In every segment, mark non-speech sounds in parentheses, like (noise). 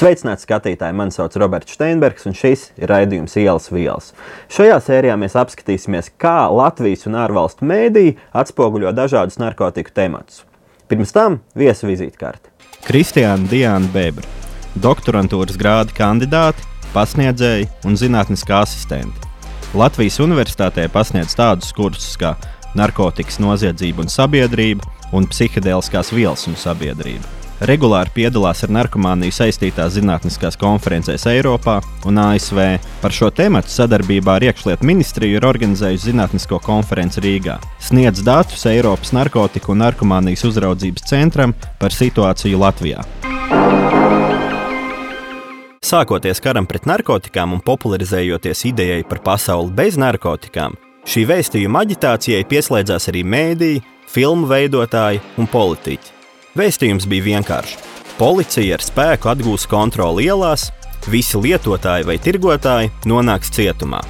Sveicināti skatītāji! Mani sauc Roberts Steinbergs, un šis ir raidījums Ielas vielas. Šajā sērijā mēs apskatīsimies, kā Latvijas un ārvalstu mēdīji atspoguļo dažādus narkotiku tematus. Pirms tam viesa vizītkarte. Kristiāna Diana Bēbra, doktorantūras grāda kandidāti, pasniedzēji un zinātniskā asistenti. Latvijas Universitātē pasniedz tādus kursus kā narkotikas noziedzība un sabiedrība un psihedēliskās vielas un sabiedrība. Regulāri piedalās ar narkomāniju saistītās zinātniskās konferencēs Eiropā un ASV. Par šo tēmu sadarbībā ar iekšlietu ministriju ir organizējusi zinātnisko konferenci Rīgā. Sniedz datus Eiropas narkotiku un narkomānijas uzraudzības centram par situāciju Latvijā. Sākoties karam pret narkotikām un popularizējoties idejai par pasauli bez narkotikām, šī vēstījuma aģitācijai pieslēdzās arī mēdīji, filmu veidotāji un politiķi. Vēstījums bija vienkāršs. Policija ar spēku atgūs kontroli ielās, visi lietotāji vai tirgotāji nonāks cietumā.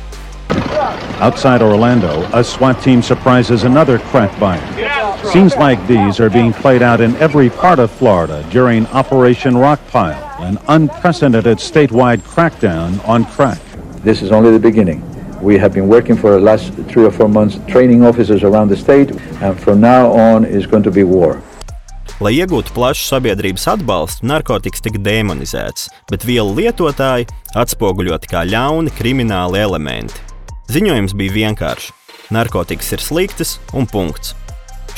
Outside Orlando, a SWAT team surprises another crack buyer. Scenes like these are being played out in every part of Florida during Operation Rockpile, an unprecedented statewide crackdown on crack. This is only the beginning. We have been working for the last three or four months, training officers around the state, and from now on is going to be war. Lai iegūtu plašu sabiedrības atbalstu, narkotikas tika demonizēts, bet vielu lietotāji atspoguļoti kā ļauni krimināli elementi. Ziņojums bija vienkāršs. Narkotikas ir sliktas un punkts.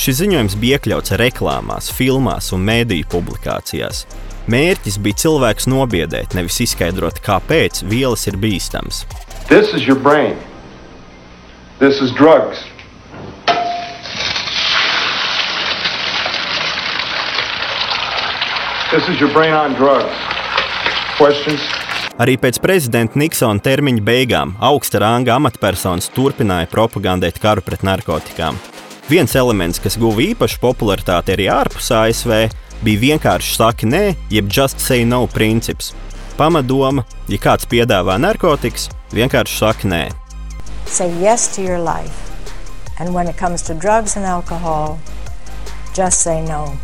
Šis ziņojums bija iekļauts reklāmās, filmās un mēdīju publikācijās. Mērķis bija cilvēks nobiedēt, nevis izskaidrot, kāpēc vielas ir bīstamas. This is your brain. This is drugs. This is your brain on drugs. Questions? Arī pēc prezidenta Niksona termiņa beigām augsta ranga amatpersonas turpināja propagandēt karu pret narkotikām. Viens elements, kas guva īpašu popularitāti arī ārpus ASV, bija vienkārši saki nē, jeb just say no princips. Pamatdoma, ja kāds piedāvā narkotikas, vienkārši saka nē. Say yes to your life. And when it comes to drugs and alcohol, just say no.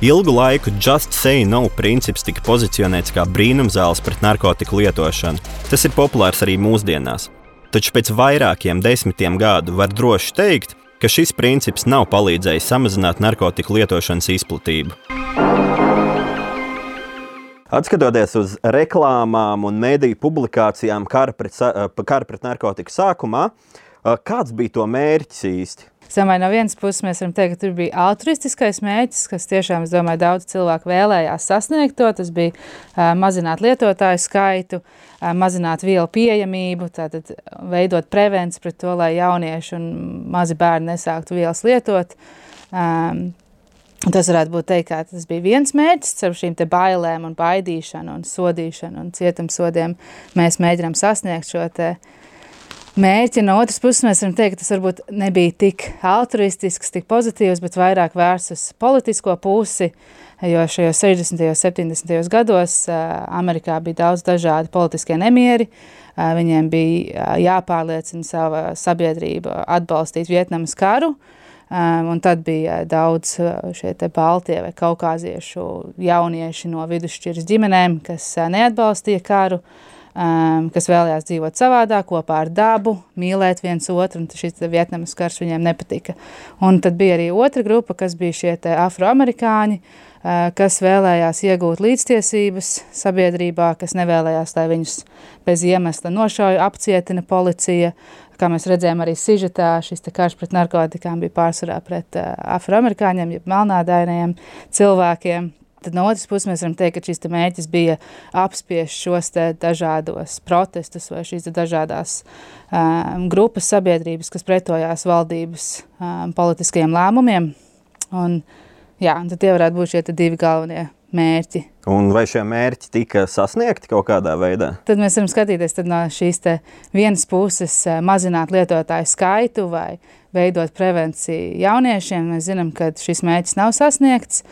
Ilgu laiku just say no princips tika pozicionēts kā brīnumzāles pret narkotiku lietošanu. Tas ir populārs arī mūsdienās. Taču pēc vairākiem desmitiem gadu var droši teikt, ka šis princips nav palīdzējis samazināt narkotiku lietošanas izplatību. Atskatoties uz reklāmām un mēdīju publikācijām kara pret, sa- kara pret narkotiku sākumā, kāds bija to mērķis īsti? Domāju, no vienas puses mēs varam teikt, ka tur bija altruistiskais mērķis, kas tiešām, es domāju, daudz cilvēku vēlējās sasniegt to. Tas bija uh, mazināt lietotāju skaitu, uh, mazināt vielu pieejamību, tātad veidot prevenciju pret to, lai jaunieši un mazi bērni nesāktu vielas lietot. Um, Tas varētu būt teikt, ka tas bija viens mērķis ar šīm bailēm un baidīšanu un sodīšanu un cietumsodiem. Mēs mēģinām sasniegt šo te mērķi. No otras puses mēs varam teikt, ka tas varbūt nebija tik altruistisks, tik pozitīvs, bet vairāk vērsts uz politisko pusi, jo šajos 60. un 70. gados Amerikā bija daudz dažādi politiskie nemieri. Viņiem bija jāpārliecina sava sabiedrība atbalstīt Vietnamas karu, un tad bija daudz šie baltie vai kaukāziešu jaunieši no vidusšķiras ģimenēm, kas neatbalstīja karu, um, kas vēlējās dzīvot savādāk, kopā ar dabu, mīlēt viens otru, un šis Vietnamas kars viņiem nepatika. Un tad bija arī otra grupa, kas bija šie afroamerikāņi, uh, kas vēlējās iegūt līdztiesības sabiedrībā, kas nevēlējās, lai viņus bez iemesla nošauju apcietina policija, kā mēs redzējām arī sižetā, šis karš pret narkotikām bija pārsvarā pret uh, afroamerikāņiem, jeb melnādainajiem cilvēkiem. Tad no otras puses mēs varam teikt, ka šis mērķis bija apspiest šos dažādos protestus vai šīs dažādās um, grupas sabiedrības, kas pretojās valdības um, politiskajiem lēmumiem. Un, jā, un tad tie varētu būt šie divi galvenie mērķi. Un vai šie mērķi tika sasniegti kaut kādā veidā? Tad mēs varam skatīties no šīs vienas puses, mazināt lietotāju skaitu vai veidot prevenciju jauniešiem. Mēs zinām, ka šis mērķis nav sasniegts.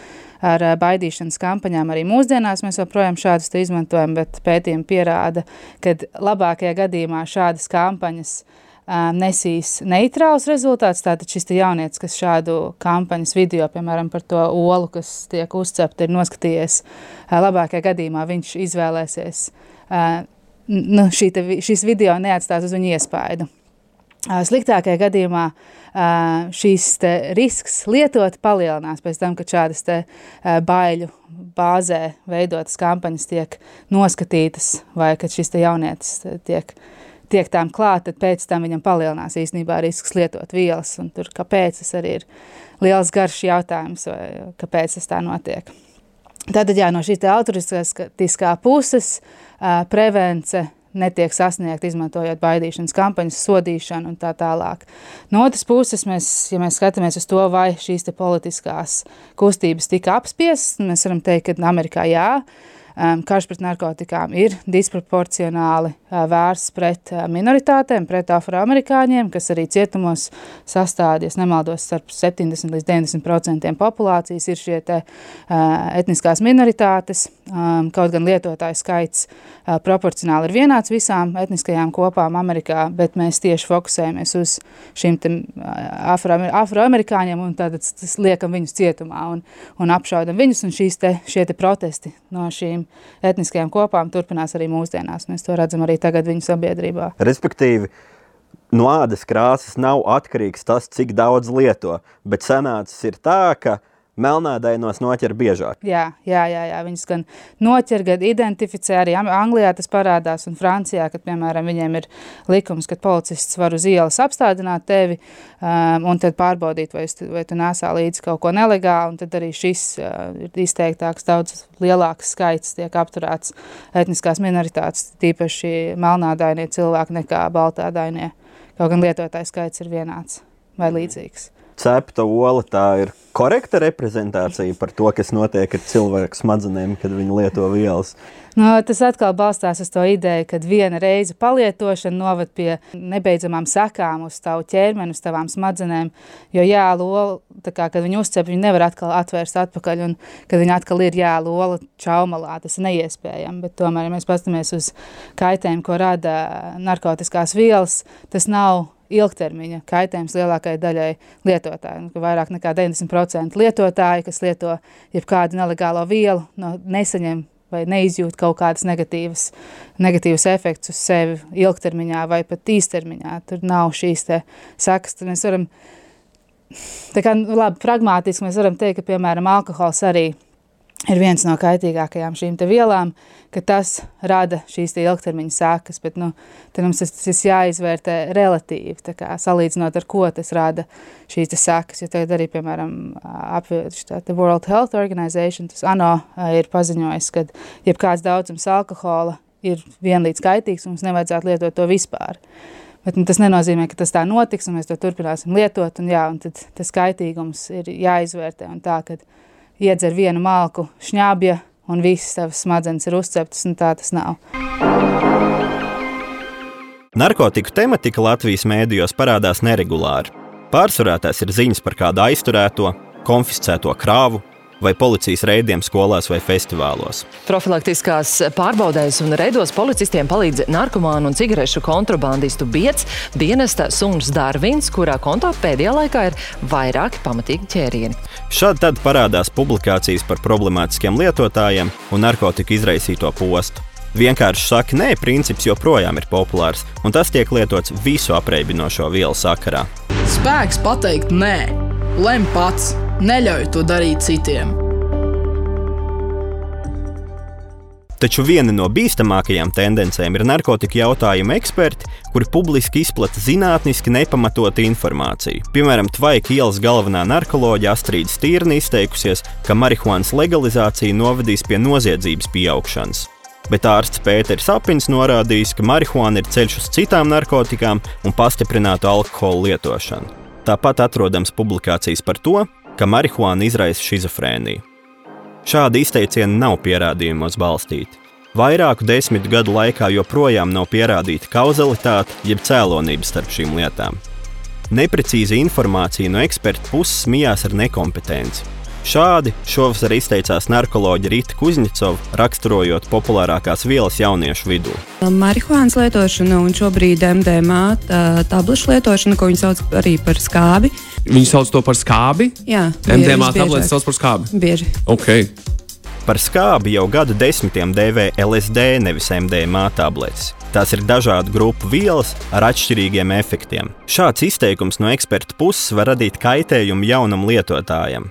Ar baidīšanas kampaņām arī mūsdienās mēs joprojām šādus izmantojam, bet pētījumi pierāda, ka labākajā gadījumā šādas kampaņas nesīs neitrāls rezultāts. Tātad šis jaunietis, kas šādu kampaņas video, piemēram, par to olu, kas tiek uzcepta, ir noskatījies labākajā gadījumā, viņš izvēlēsies. Nu, šī te, šis video neatstās uz viņu iespaidu. Sliktākajā gadījumā šīs risks lietot palielinās pēc tam, kad šādas te baiļu bāzē veidotas kampaņas tiek noskatītas vai kad šis te jaunietis tiek tiek tām klāt, tad pēc tam viņam palielinās īstenībā risks lietot vielas. Un tur kāpēc tas arī ir liels garš jautājums, vai kāpēc tas tā notiek. Tātad jā, no šīs autoristiskā puses uh, prevence netiek sasniegta, izmantojot baidīšanas kampaņas, sodīšanu un tā tālāk. No otras puses, mēs, ja mēs skatāmies uz to, vai šīs politiskās kustības tika apspiestas, mēs varam teikt, ka Amerikā jā, um, karš pret narkotikām ir disproporcionāli uh, vērsts pret uh, minoritātēm, pret afroamerikāņiem, kas arī cietumos sastādies, nemaldos, starp 70 līdz 90% populācijas ir šie te, uh, etniskās minoritātes, um, kaut gan lietotāju skaits uh, proporcionāli ir vienāds visām etniskajām kopām Amerikā, bet mēs tieši fokusējamies uz šīm te, uh, afroamerikāņiem un tad liekam viņus cietumā un, un apšaudam viņus un šīs te, šie te protesti no šīm etniskajām kopām turpinās arī mūsdienās. Mēs to redzam arī tagad viņu sabiedrībā. Respektīvi, no ādas krāsas nav atkarīgs tas, cik daudz lieto, bet sanācis ir tā, ka melnādainos noķer biežāk. Jā, jā, jā, jā. viņas gan noķer, gan identificē, arī Anglijā tas parādās un Francijā, kad, piemēram, viņiem ir likums, ka policists var uz ielas apstādināt tevi um, un tad pārbaudīt, vai, vai tu nesā līdzi kaut ko nelegālu, un tad arī šis uh, ir izteiktāks, daudz lielāks skaits tiek apturēts etniskās minoritātes, tīpaši melnādainie cilvēki nekā baltādainie, kaut gan lietotājs skaits ir vienāds vai līdzīgs cepta ola tā ir korekta reprezentācija par to, kas notiek ar cilvēku smadzenēm, kad viņi lieto vielas. No, tas atkal balstās uz to ideju, ka viena reize palietošana noved pie nebeidzamām sekām uz tavu ķermeni, uz tavām smadzenēm. Jo jēlu olu, kā, kad viņi uzcep, viņi nevar atkal atvērst atpakaļ, un kad viņi atkal ir jēlu ola čaumalā, tas ir neiespējami. Bet tomēr, ja mēs pastamies uz kaitējumu, ko rada narkotiskās vielas, tas nav ilgtermiņa kaitējums lielākajai daļai lietotāju. Nu, vairāk nekā 90% lietotāji, kas lieto jebkādu nelegālo vielu, no, nesaņem vai neizjūt kaut kādas negatīvas, negatīvas efekts uz sevi ilgtermiņā vai pat īstermiņā. Tur nav šīs te sakas, tad mēs varam, tā kā, nu, labi, pragmātiski mēs varam teikt, ka, piemēram, alkohols arī ir viens no kaitīgākajām šīm vielām, ka tas rada šīs ilgtermiņa sākas, bet nu, mums tas, tas jāizvērtē relatīvi, kā, salīdzinot ar ko tas rada šīs sākas. Jo tagad arī, piemēram, apvienotā World Health Organization, tas ANO ir paziņojis, ka jebkāds daudzums alkohola ir vienlīdz kaitīgs mums nevajadzētu lietot to vispār. Bet, nu, tas nenozīmē, ka tas tā notiks un mēs to turpināsim lietot, un, jā, un tad tas kaitīgums ir jāizvērtē tā, kad iedzer vienu malku šņābja un visas tavas smadzenes ir uzceptas, un tā tas nav. Narkotiku tematika Latvijas mēdījos parādās neregulāri. Pārsvarā tās ir ziņas par kādu aizturēto, konfiscēto krāvu vai policijas reidiem skolās vai festivālos. Profilaktiskās pārbaudēs un reidos policistiem palīdz narkomānu un cigarešu kontrabandistu biets dienesta suns Darvins, kurā kontā pēdējā laikā ir vairāki pamatīgi ķērieni. Šādi tad parādās publikācijas par problemātiskiem lietotājiem un narkotiku izraisīto postu. Vienkārši saka, nē, princips joprojām ir populārs, un tas tiek lietots visu apreibinošo vielu sakarā. Spēks pateikt nē, lem pats! Neļauj to darīt citiem. Taču viena no bīstamākajām tendencēm ir narkotiku jautājumu eksperti, kuri publiski izplata zinātniski nepamatotu informāciju. Piemēram, Tvaika ielas galvenā narkoloģija Astrīda Stīrna izteikusies, ka marihuānas legalizācija novedīs pie noziedzības pieaugšanas. Bet ārsts Pēters Apins norādījis, ka marihuāna ir ceļš uz citām narkotikām un pastiprinātu alkohola lietošanu. Tāpat atrodams publikācijas par to, ka marihuāna izraisa schizofrēniju. Šādi izteicieni nav pierādījumos balstīti. Vairāku desmitu gadu laikā joprojām nav pierādīta kauzalitāte jeb cēlonība starp šīm lietām. Neprecīza informācija no eksperta puses mijās ar nekompetenci. Šādi šovasar izteicās narkoloģija Rīta Kuzņicova, raksturojot populārākās vielas jauniešu vidū. Marihuānas lietošana un šobrīd MDMA tablešu lietošana, ko viņi sauc arī par skābi. Viņi sauc to par skābi? Jā, MDMA tabletes sauc par skābi. Bieži. Okay. Par skābi jau gadu desmitiem dēvē LSD, nevis MDMA tabletes. Tās ir dažādu grupu vielas ar atšķirīgiem efektiem. Šāds izteikums no eksperta puses var radīt kaitējumu jaunam lietotājam.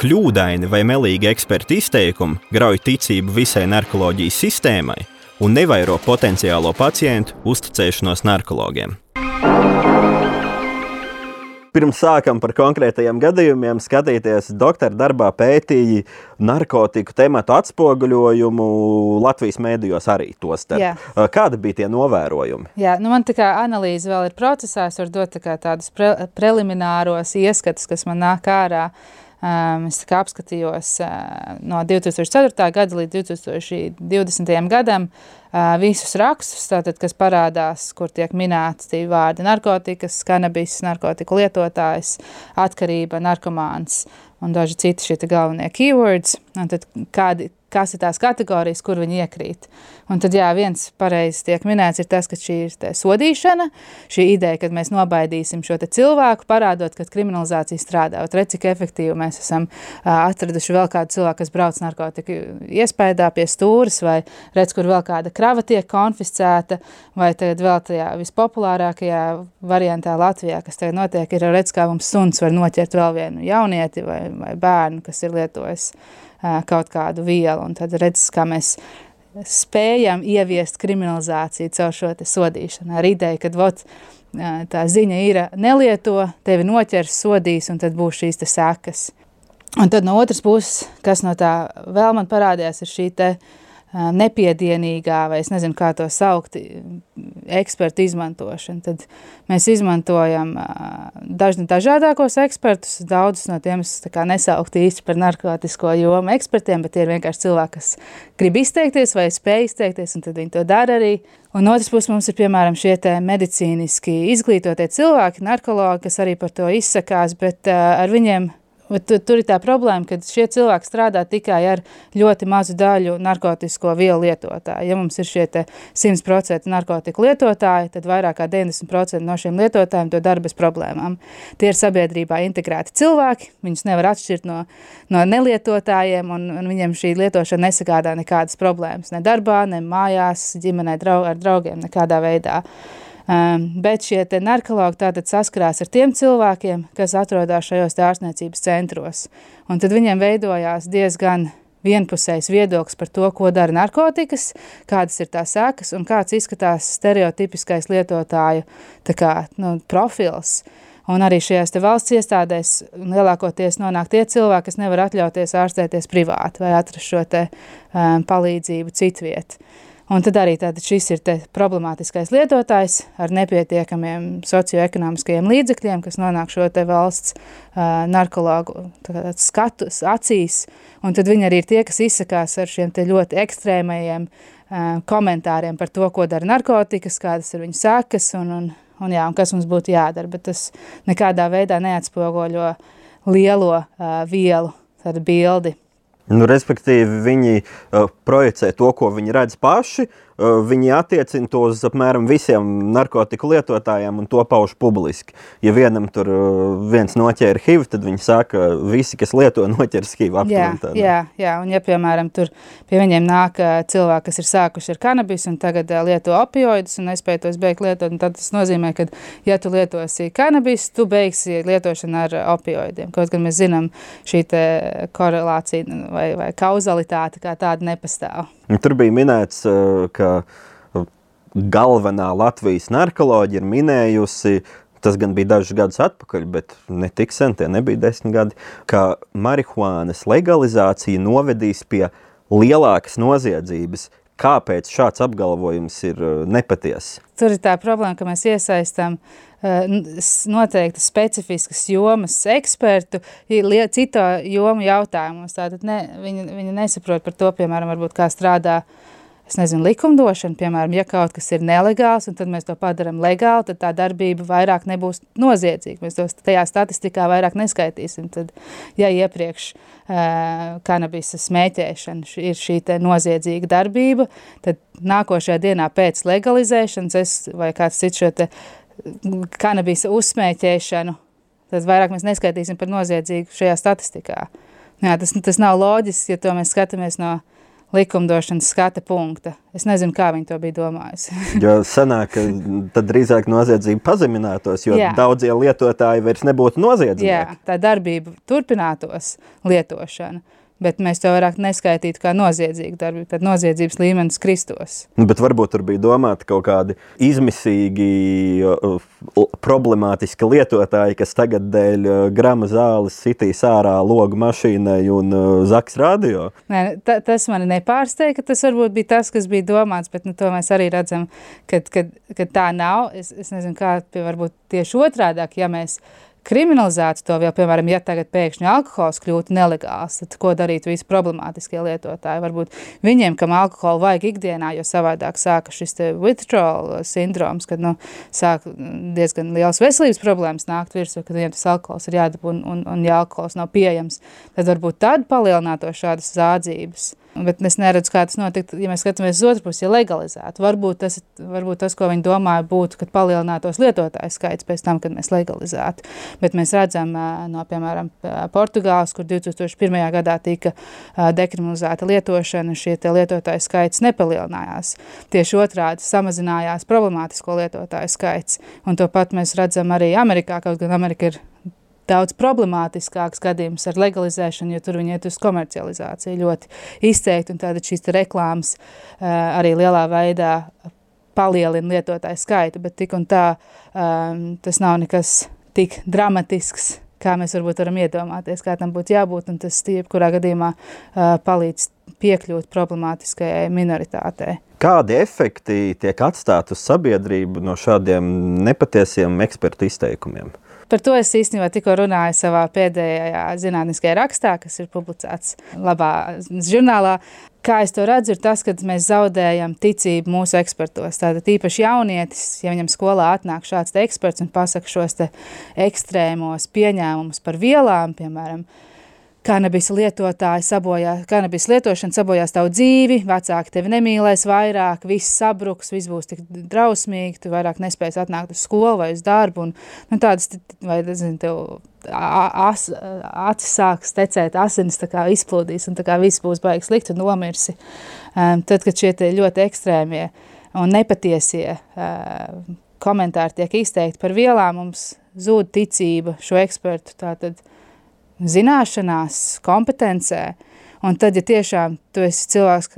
Kļūdaini vai melīgi eksperta izteikumi grauj ticību visai narkoloģijas sistēmai un nevairo potenciālo pacientu uzticēšanos narkologiem. Pirms sākam par konkrētajiem gadījumiem skatīties, doktora darbā pētīja narkotiku tematu atspoguļojumu Latvijas mēdījos arī to starp. Kādi bija tie novērojumi? Jā, nu man tā kā analīze vēl ir procesā, es varu dot tā tādus pre prelimināros ieskatus, kas man nāk ārā. Um, es apskatījos uh, no 2004. gada līdz 2020. gadam uh, visus rakstus, tātad, kas parādās, kur tiek minēts tie vārdi narkotikas, kanabis, narkotiku lietotājs, atkarība, narkomāns un daži citi šie galvenie keywords. Un tad kādi, kas ir tās kategorijas, kur viņi iekrīt. Un tad, jā, viens pareizi tiek minēts, ir tas, ka šī ir sodīšana, šī ideja, ka mēs nobaidīsim šo cilvēku, parādot, ka kriminalizācija strādā. Redz, cik efektīvi mēs esam atraduši vēl kādu cilvēku, kas brauc narkotiku iespējā pie stūres, vai redz, kur vēl kāda krava tiek konfiscēta, vai tagad vēl tajā vispopulārākajā variantā Latvijā, kas tagad notiek, ir redz, kā mums suns var noķert vēl vienu jaunieti vai, vai bērnu, kas ir lietojis kaut kādu vielu, un tad redzes, kā mēs spējam ieviest kriminalizāciju caur šo te sodīšanu. Ar ideju, ka vot, tā ziņa ir nelieto, tevi noķers, sodīs, un tad būs šīs te sekas. Un tad no otras puses, kas no tā vēl man parādījās, ir šī te uh, nepiedienīgā, vai es nezinu, kā to saukt, ekspertu izmantošana. Tad mēs izmantojam dažni dažādākos ekspertus, daudzus no tiem es tā kā nesauktu īsti par narkotisko jomu ekspertiem, bet tie ir vienkārši cilvēki, kas grib izteikties vai spēj izteikties, un tad viņi to dara arī. Un otrs puses mums ir, piemēram, šie te medicīniski izglītotie cilvēki, narkologi, kas arī par to izsakās, bet ar viņiem Bet tur ir tā problēma, ka šie cilvēki strādā tikai ar ļoti mazu daļu narkotisko vielu lietotāju. Ja mums ir šie 100% narkotiku lietotāji, tad vairāk kā 90% no šiem lietotājiem to dara bez problēmām. Tie ir sabiedrībā integrēti cilvēki, viņus nevar atšķirt no, no nelietotājiem, un, un viņiem šī lietošana nesagādā nekādas problēmas. Ne darbā, ne mājās, ģimenē, draug, ar draugiem, nekādā veidā. Um, bet šie narkologi tātad saskarās ar tiem cilvēkiem, kas atrodas šajos ārstniecības centros. Un tad viņiem veidojās diezgan vienpusējs viedoklis par to, ko dara narkotikas, kādas ir tās sekas un kāds izskatās stereotipiskais lietotāju kā, nu, profils. Un arī šajās valsts iestādēs lielākoties nonāk tie cilvēki, kas nevar atļauties ārstēties privāti vai atrast šo te, um, palīdzību citviet. Un tad arī tātad šis ir problemātiskais lietotājs ar nepietiekamiem socioekonomiskajiem līdzekļiem, kas nonāk šo te valsts uh, narkologu skatus acīs, un tad viņi arī ir tie, kas izsakās ar šiem te ļoti ekstrēmajiem uh, komentāriem par to, ko dara narkotikas, kādas ir viņu sākas un, un, un, jā, un kas mums būtu jādara, bet tas nekādā veidā neatspoguļo lielo uh, vielu tādu bildi. Nu, respektīvi, viņi uh, projicē to, ko viņi redz paši, viņi attiecina to uz apmēram visiem narkotiku lietotājiem un to pauž publiski. Ja vienam tur viens noķēra HIV, tad viņi saka, visi, kas lieto, noķers HIV. Jā, jā, jā, un ja, piemēram, tur pie viņiem nāk cilvēki, kas ir sākuši ar kanabis un tagad lieto opioidus un nespēj tos beigt lietot, tad tas nozīmē, ka, ja tu lietosi kanabis, tu beigsi lietošanu ar opioidiem. Kaut gan mēs zinām šī korelācija vai, vai kauzalitāte kā tāda nepastāv. Tur bija minēts, eh, ka eh, galvenā Latvijas narkoloģija ir minējusi, tas gan bija dažus gadus atpakaļ, bet ne tik sen, tie nebija desmit gadi, ka marihuānas legalizācija novedīs pie lielākas noziedzības. Kāpēc šāds apgalvojums ir eh, nepatiess? Tur ir tā problēma, ka mēs iesaistām uh, Eh, noteikti specifiskas jomas ekspertu cito jomu jautājumos. Tātad ne, viņi, viņi nesaprot par to, piemēram, varbūt kā strādā es nezinu, likumdošanu, piemēram, ja kaut kas ir nelegāls, un tad mēs to padarām legāli, tad tā darbība vairāk nebūs noziedzīga. Mēs to tajā statistikā vairāk neskaitīsim. Tad, ja iepriekš uh, kanabisa smēķēšana ir šī noziedzīga darbība, tad nākošajā dienā pēc legalizēšanas es vai kāds cits šo te kanabisa uzsmēķēšanu, tad vairāk mēs neskaitīsim par noziedzīgu šajā statistikā. Jā, tas, tas nav loģiski, ja to mēs skatāmies no likumdošanas skata punkta. Es nezinu, kā viņi to bija domājusi. (laughs) jo sanāk, ka drīzāk noziedzība pazeminātos, jo Jā. daudzie lietotāji vairs nebūtu noziedznieki. Jā, tā darbība turpinātos lietošana bet mēs to vairāk neskaitītu kā noziedzīgu darbību, tad noziedzības līmenis kristos. Nu, bet varbūt tur bija domāti kaut kādi izmisīgi, problemātiski lietotāji, kas tagad dēļ grama zāles sitīs ārā logu mašīnai un zaks radio. Nē, ta, tas mani nepārsteigta, ka tas varbūt bija tas, kas bija domāts, bet nu, to mēs arī redzam, ka, tā nav. Es, es nezinu, kā pie varbūt tieši otrādāk, ja mēs kriminalizētu to vēl, piemēram, ja tagad pēkšņi alkohols kļūtu nelegāls, tad ko darīt visi problemātiskie lietotāji? Varbūt viņiem, kam alkoholu vajag ikdienā, jo savādāk sāka šis withdrawal sindroms, kad, nu, sāk diezgan liels veselības problēmas nākt virsū, kad viņiem tas alkohols ir jādab un, un, un ja alkohols nav pieejams, tad varbūt tad palielināto šādas zādzības. Bet es neredzu, kā tas notiktu, ja mēs skatāmies uz otru pusi, ja legalizētu. Varbūt tas, varbūt tas, ko viņi domāja, būtu, kad palielinātos lietotāju skaits pēc tam, kad mēs legalizētu. Bet mēs redzam no, piemēram, Portugāles, kur 2001. gadā tika dekriminalizēta lietošana, šie lietotāju skaits nepalielinājās. Tieši otrādi samazinājās problemātisko lietotāju skaits. Un to pat mēs redzam arī Amerikā, kaut gan Amerika ir daudz problemātiskāks gadījums ar legalizēšanu, jo tur viņi iet uz komercializāciju ļoti izteikti, un tāda šīs reklāmas uh, arī lielā veidā palielina lietotāju skaitu, bet tik un tā um, tas nav nekas tik dramatisks, kā mēs varbūt varam iedomāties, kā tam būtu jābūt, un tas jebkurā gadījumā uh, palīdz piekļūt problemātiskajai minoritātei. Kādi efekti tiek atstāti uz sabiedrību no šādiem nepatiesiem ekspertu izteikumiem? Par to es īstenībā tikko runāju savā pēdējā zinātniskajā rakstā, kas ir publicēts labā žurnālā. Kā es to redzu, ir tas, ka mēs zaudējam ticību mūsu ekspertos. Tātad īpaši jaunietis, ja viņam skolā atnāk šāds eksperts un pasaka šos ekstrēmos pieņēmumus par vielām, piemēram, Kanabis lietotāji sabojā, kanabis lietošana sabojās tavu dzīvi, vecāki tevi nemīlēs vairāk, viss sabruks, viss būs tik drausmīgi, tu vairāk nespējas atnākt uz skolu vai uz darbu, un nu, tādas, vai, zinu, tev as, acis sāks tecēt, asinis tā kā izplūdīs, un tā kā viss būs baigi slikti un nomirsi. Um, tad, kad šie ļoti ekstrēmie un nepatiesie uh, komentāri tiek izteikti par vielām, mums zūd ticība šo ekspertu, tātad, zināšanās, kompetencē. Un tad, ja tiešām tu esi cilvēks,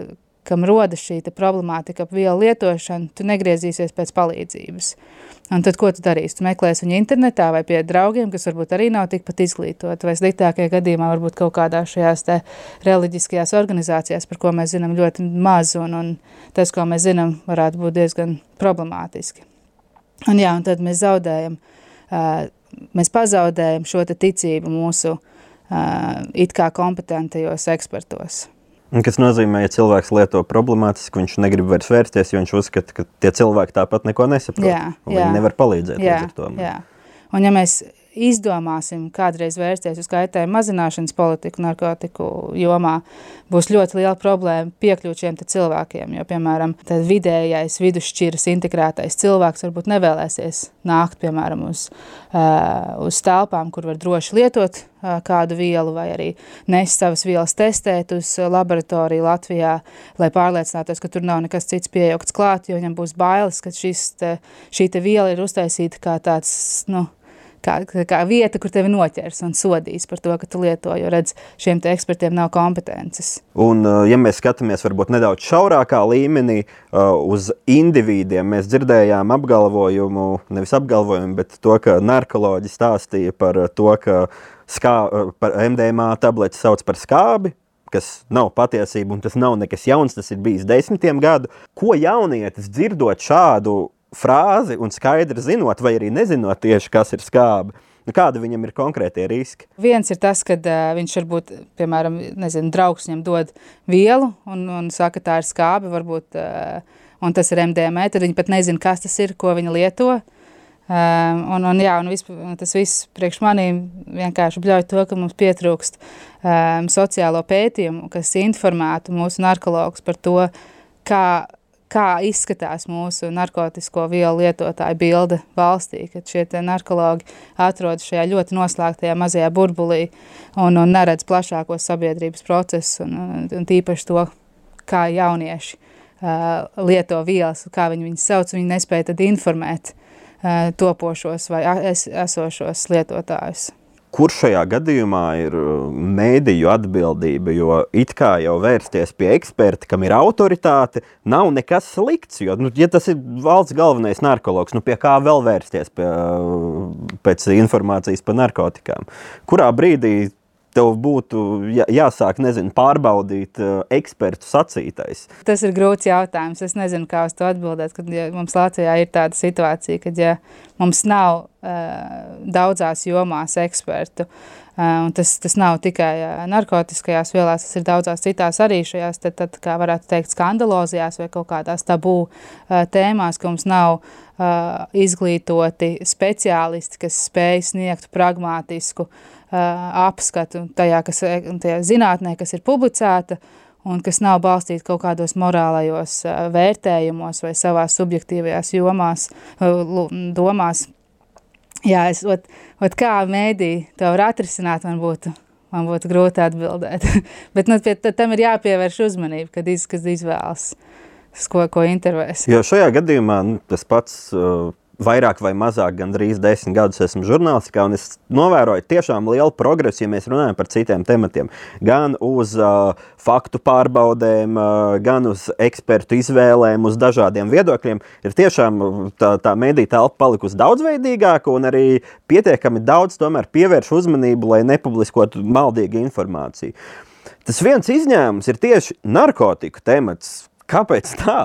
kam rodas šī problemātika ap vielu lietošanu, tu negriezīsies pēc palīdzības. Un tad, ko tu darīsi? Tu meklēsi viņu internetā vai pie draugiem, kas varbūt arī nav tikpat izglītoti, vai sliktākajā gadījumā varbūt kaut kādā šajās te reliģiskajās organizācijās, par ko mēs zinām ļoti maz, un, un tas, ko mēs zinām, varētu būt diezgan problemātiski. Un jā, un tad mēs zaudējam, mēs pazaudējam šo ticību mūsu uh, it kā kompetentajos ekspertos. Kas nozīmē, ja cilvēks lieto problemātiski, viņš negrib vairs vērsties, jo viņš uzskata, ka tie cilvēki tāpat neko nesaprot. Jā, jā. Viņi nevar palīdzēt. Jā, jā. Un ja mēs izdomāsim kādreiz vērsties uz kaitējumu mazināšanas politiku narkotiku jomā, būs ļoti liela problēma piekļūt šiem cilvēkiem. Jo, piemēram, vidējais vidusšķiras integrētais cilvēks varbūt nevēlēsies nākt, piemēram, uz, uh, uz telpām, kur var droši lietot uh, kādu vielu vai arī nest savas vielas testēt uz laboratoriju Latvijā, lai pārliecinātos, ka tur nav nekas cits piejaukts klāt, jo viņam būs bailes, ka šis te, šī te viela ir uztaisīta kā tāds, nu, kā, kā vieta, kur tevi noķers un sodīs par to, ka tu lieto, jo redz, šiem te ekspertiem nav kompetences. Un, uh, ja mēs skatāmies varbūt nedaudz šaurākā līmenī uh, uz individiem, mēs dzirdējām apgalvojumu, nevis apgalvojumu, bet to, ka narkoloģi stāstīja par to, ka skā, uh, par MDMA tableti sauc par skābi, kas nav patiesība un tas nav nekas jauns, tas ir bijis desmitiem gadu. Ko jaunietis dzirdot šādu frāzi un skaidri zinot, vai arī nezinot tieši, kas ir skābi, Nu, kādi viņam ir konkrētie riski? Viens ir tas, ka uh, viņš varbūt, piemēram, nezinu, draugs viņam dod vielu un, un saka, tā ir skābi, varbūt, uh, un tas ir MDMA, tad viņi pat nezina, kas tas ir, ko viņi lieto. Um, un, un, jā, un vis, tas viss priekš manīm vienkārši bļauj to, ka mums pietrūkst um, sociālo pētījumu, kas informētu mūsu narkologus par to, kā, kā izskatās mūsu narkotisko vielu lietotāju bilde valstī, kad šie narkologi atrodas šajā ļoti noslēgtajā mazajā burbulī un, un neredz plašākos sabiedrības procesus un, un, tīpaši to, kā jaunieši uh, lieto vielas, kā viņi viņus sauc, viņi nespēja tad informēt Eh, topošos vai es, esošos lietotājus. Kur šajā gadījumā ir eh, mēdīju atbildība? Jo it kā jau vērsties pie eksperta, kam ir autoritāte, nav nekas slikts. Jo, nu, ja tas ir valsts galvenais narkotikas, nu pie kā vēl vērsties pie, pēc informācijas par narkotikām? Kurā brīdī tev būtu jā, jāsāk nezinu, pārbaudīt uh, ekspertu sacītais? Tas ir grūts jautājums. Es nezinu, kā uz to atbildēt. Kad ja mums Latvijā ir tāda situācija, kad ja mums nav uh, daudzās jomās ekspertu, uh, un tas, tas nav tikai uh, narkotiskajās vielās, tas ir daudzās citās arī šajās, tad, tad kā varētu teikt, skandalozijās vai kaut kādās tabū uh, tēmās, ka mums nav izglītoti speciālisti, kas spēj sniegt pragmātisku apskatu tajā, kas, tajā zinātnē, kas ir publicēta un kas nav balstīta kaut kādos morālajos vērtējumos vai savās subjektīvajās jomās, domās. Jā, es, ot, ot kā mēdī to var atrisināt, man būtu, man būtu grūti atbildēt. (laughs) Bet nu, pie, tam ir jāpievērš uzmanība, kad, iz, kad izvēlas, ko, ko intervēs. Jo šajā gadījumā nu, tas pats uh, vairāk vai mazāk, gandrīz desmit gadus esmu žurnālistikā, un es novēroju tiešām lielu progresu, ja mēs runājam par citiem tematiem. Gan uz uh, faktu pārbaudēm, uh, gan uz ekspertu izvēlēm, uz dažādiem viedokļiem. Ir tiešām tā, tā mediju telpa palikusi daudzveidīgāka, un arī pietiekami daudz tomēr pievērš uzmanību, lai nepubliskotu maldīgu informāciju. Tas viens izņēmums ir tieši narkotiku temats. Kāpēc tā?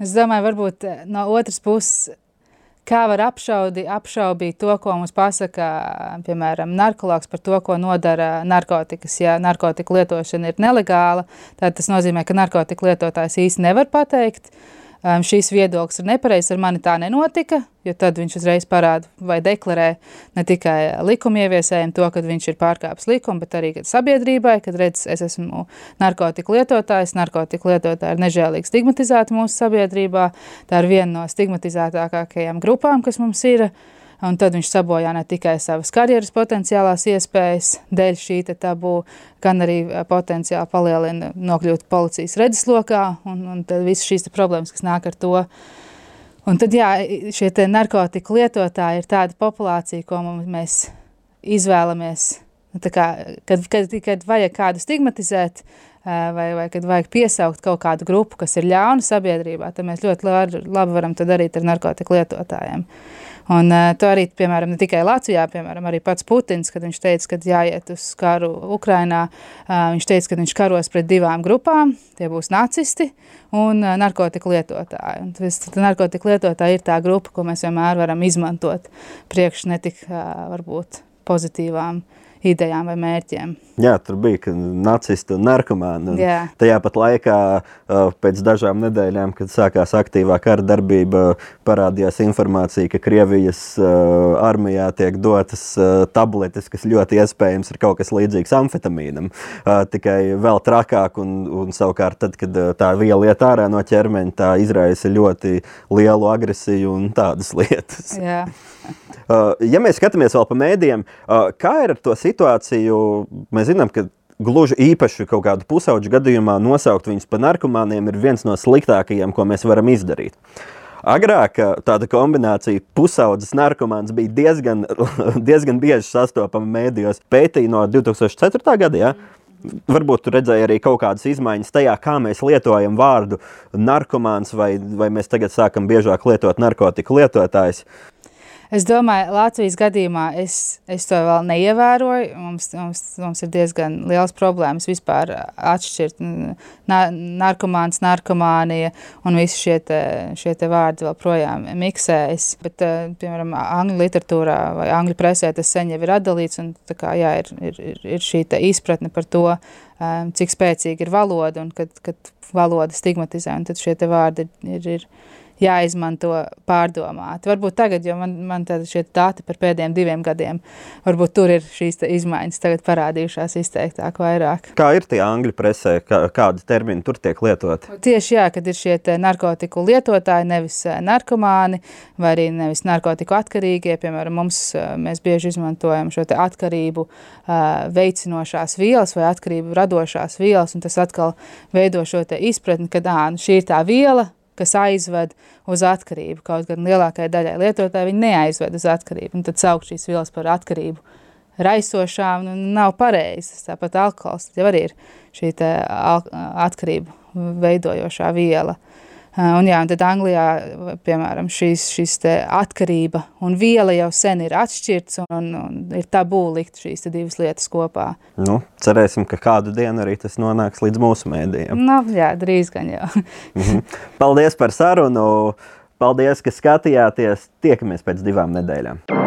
Es domāju, varbūt no otras puses kā var apšaudi, apšaubīt to, ko mums pasaka, piemēram, narkolāks par to, ko nodara narkotikas. Ja narkotika lietošana ir nelegāla, tad tas nozīmē, ka narkotika lietotājs īsti nevar pateikt, uh, um, šīs viedoklis ir nepareizs, ar mani tā nenotika, jo tad viņš uzreiz parāda vai deklarē ne tikai likuma ieviesējiem to, ka viņš ir pārkāpis likumu, bet arī sabiedrībai, kad redz, es esmu narkotiku lietotājs, narkotiku lietotāji ir nežēlīgi stigmatizēti mūsu sabiedrībā, tā ir viena no stigmatizētākajām grupām, kas mums ir, uh, un tad viņš sabojā ne tikai savas karjeras potenciālās iespējas dēļ šī tabū, gan arī potenciāli palielina nokļūt policijas redzeslokā, un, un tad visas šīs problēmas, kas nāk ar to. Un tad, jā, šie narkotiku lietotāji ir tāda populācija, ko mēs izvēlamies, nu, kā, kad, kad, kad vajag kādu stigmatizēt, vai, vai kad vajag piesaukt kaut kādu grupu, kas ir ļauna sabiedrībā, tad mēs ļoti labi, varam to darīt ar narkotiku lietotājiem. Un uh, to arī, piemēram, ne tikai Latvijā, piemēram, arī pats Putins, kad viņš teica, ka jāiet uz karu Ukrainā, uh, viņš teica, ka viņš karos pret divām grupām, tie būs nacisti un uh, narkotika lietotāji. Un tas, narkotika lietotāji ir tā grupa, ko mēs vienmēr varam izmantot priekš netik, uh, varbūt, pozitīvām uh, idejām vai mērķiem. Jā, tur bija nacisti un narkomāni. Un tajā pat laikā, pēc dažām nedēļām, kad sākās aktīvā kara darbība, parādījās informācija, ka Krievijas armijā tiek dotas tabletes, kas ļoti iespējams ir kaut kas līdzīgs amfetamīnam. Tikai vēl trakāk, un, un savukārt, tad, kad tā viela iet ārā no ķermeņa, tā izraisa ļoti lielu agresiju un tādas (laughs) lietas. Jā. Uh, ja mēs skatāmies vēl pa mēdījiem, uh, kā ir ar to situāciju? Mēs zinām, ka gluži īpaši kaut kādu pusauģu gadījumā nosaukt viņus par narkomāniem ir viens no sliktākajiem, ko mēs varam izdarīt. Agrāk uh, tāda kombinācija pusaudzes narkomāns bija diezgan, (laughs) diezgan bieži sastopama mēdījos. Pētīja no 2004. gada. Ja? Varbūt tur redzēja arī kaut kādas izmaiņas tajā, kā mēs lietojam vārdu narkomāns, vai, vai mēs tagad sākam biežāk lietot narkotiku lietotājs. Es domāju, Latvijas gadījumā es, es to vēl neievēroju. Mums, mums, mums ir diezgan liels problēmas vispār atšķirt narkomāns, narkomānija un visi šie, te, šie te vārdi vēl projām miksējas. Bet, piemēram, angļu literatūrā vai angļu presē tas sen jau ir atdalīts un tā kā, jā, ir, ir, ir, ir šī izpratne par to, cik spēcīga ir valoda un kad, kad valoda stigmatizē, un tad šie te vārdi ir, ir, ir jāizmanto pārdomāt. Varbūt tagad, jo man, man šie dati par pēdējiem diviem gadiem, varbūt tur ir šīs izmaiņas tagad parādījušās izteiktāk vairāk. Kā ir tie angļu presē, kā, kādi termini tur tiek lietoti? Tieši jā, kad ir šie narkotiku lietotāji, nevis eh, narkomāni, vai arī nevis narkotiku atkarīgie, piemēram, mums, eh, mēs bieži izmantojam šo atkarību uh, veicinošās vielas vai atkarību radošās vielas, un tas atkal veido šo izpratni, ka ā, nu, šī ir tā viela, kas aizved uz atkarību. Kaut gan lielākajai daļai lietotāji viņi neaizved uz atkarību. Un tad saukt šīs vielas par atkarību raisošām nu, nav pareizas. Tāpat alkohols jau arī ir šī atkarību veidojošā viela. Un, jā, un tad Anglijā, piemēram, šīs, šīs atkarība un viela jau sen ir atšķirts, un, un ir tabū likt šīs divas lietas kopā. Nu, cerēsim, ka kādu dienu arī tas nonāks līdz mūsu mēdījiem. Nu, jā, drīz gan jau. (laughs) Mhm. Paldies par sarunu! Paldies, ka skatījāties! Tiekamies pēc divām nedēļām!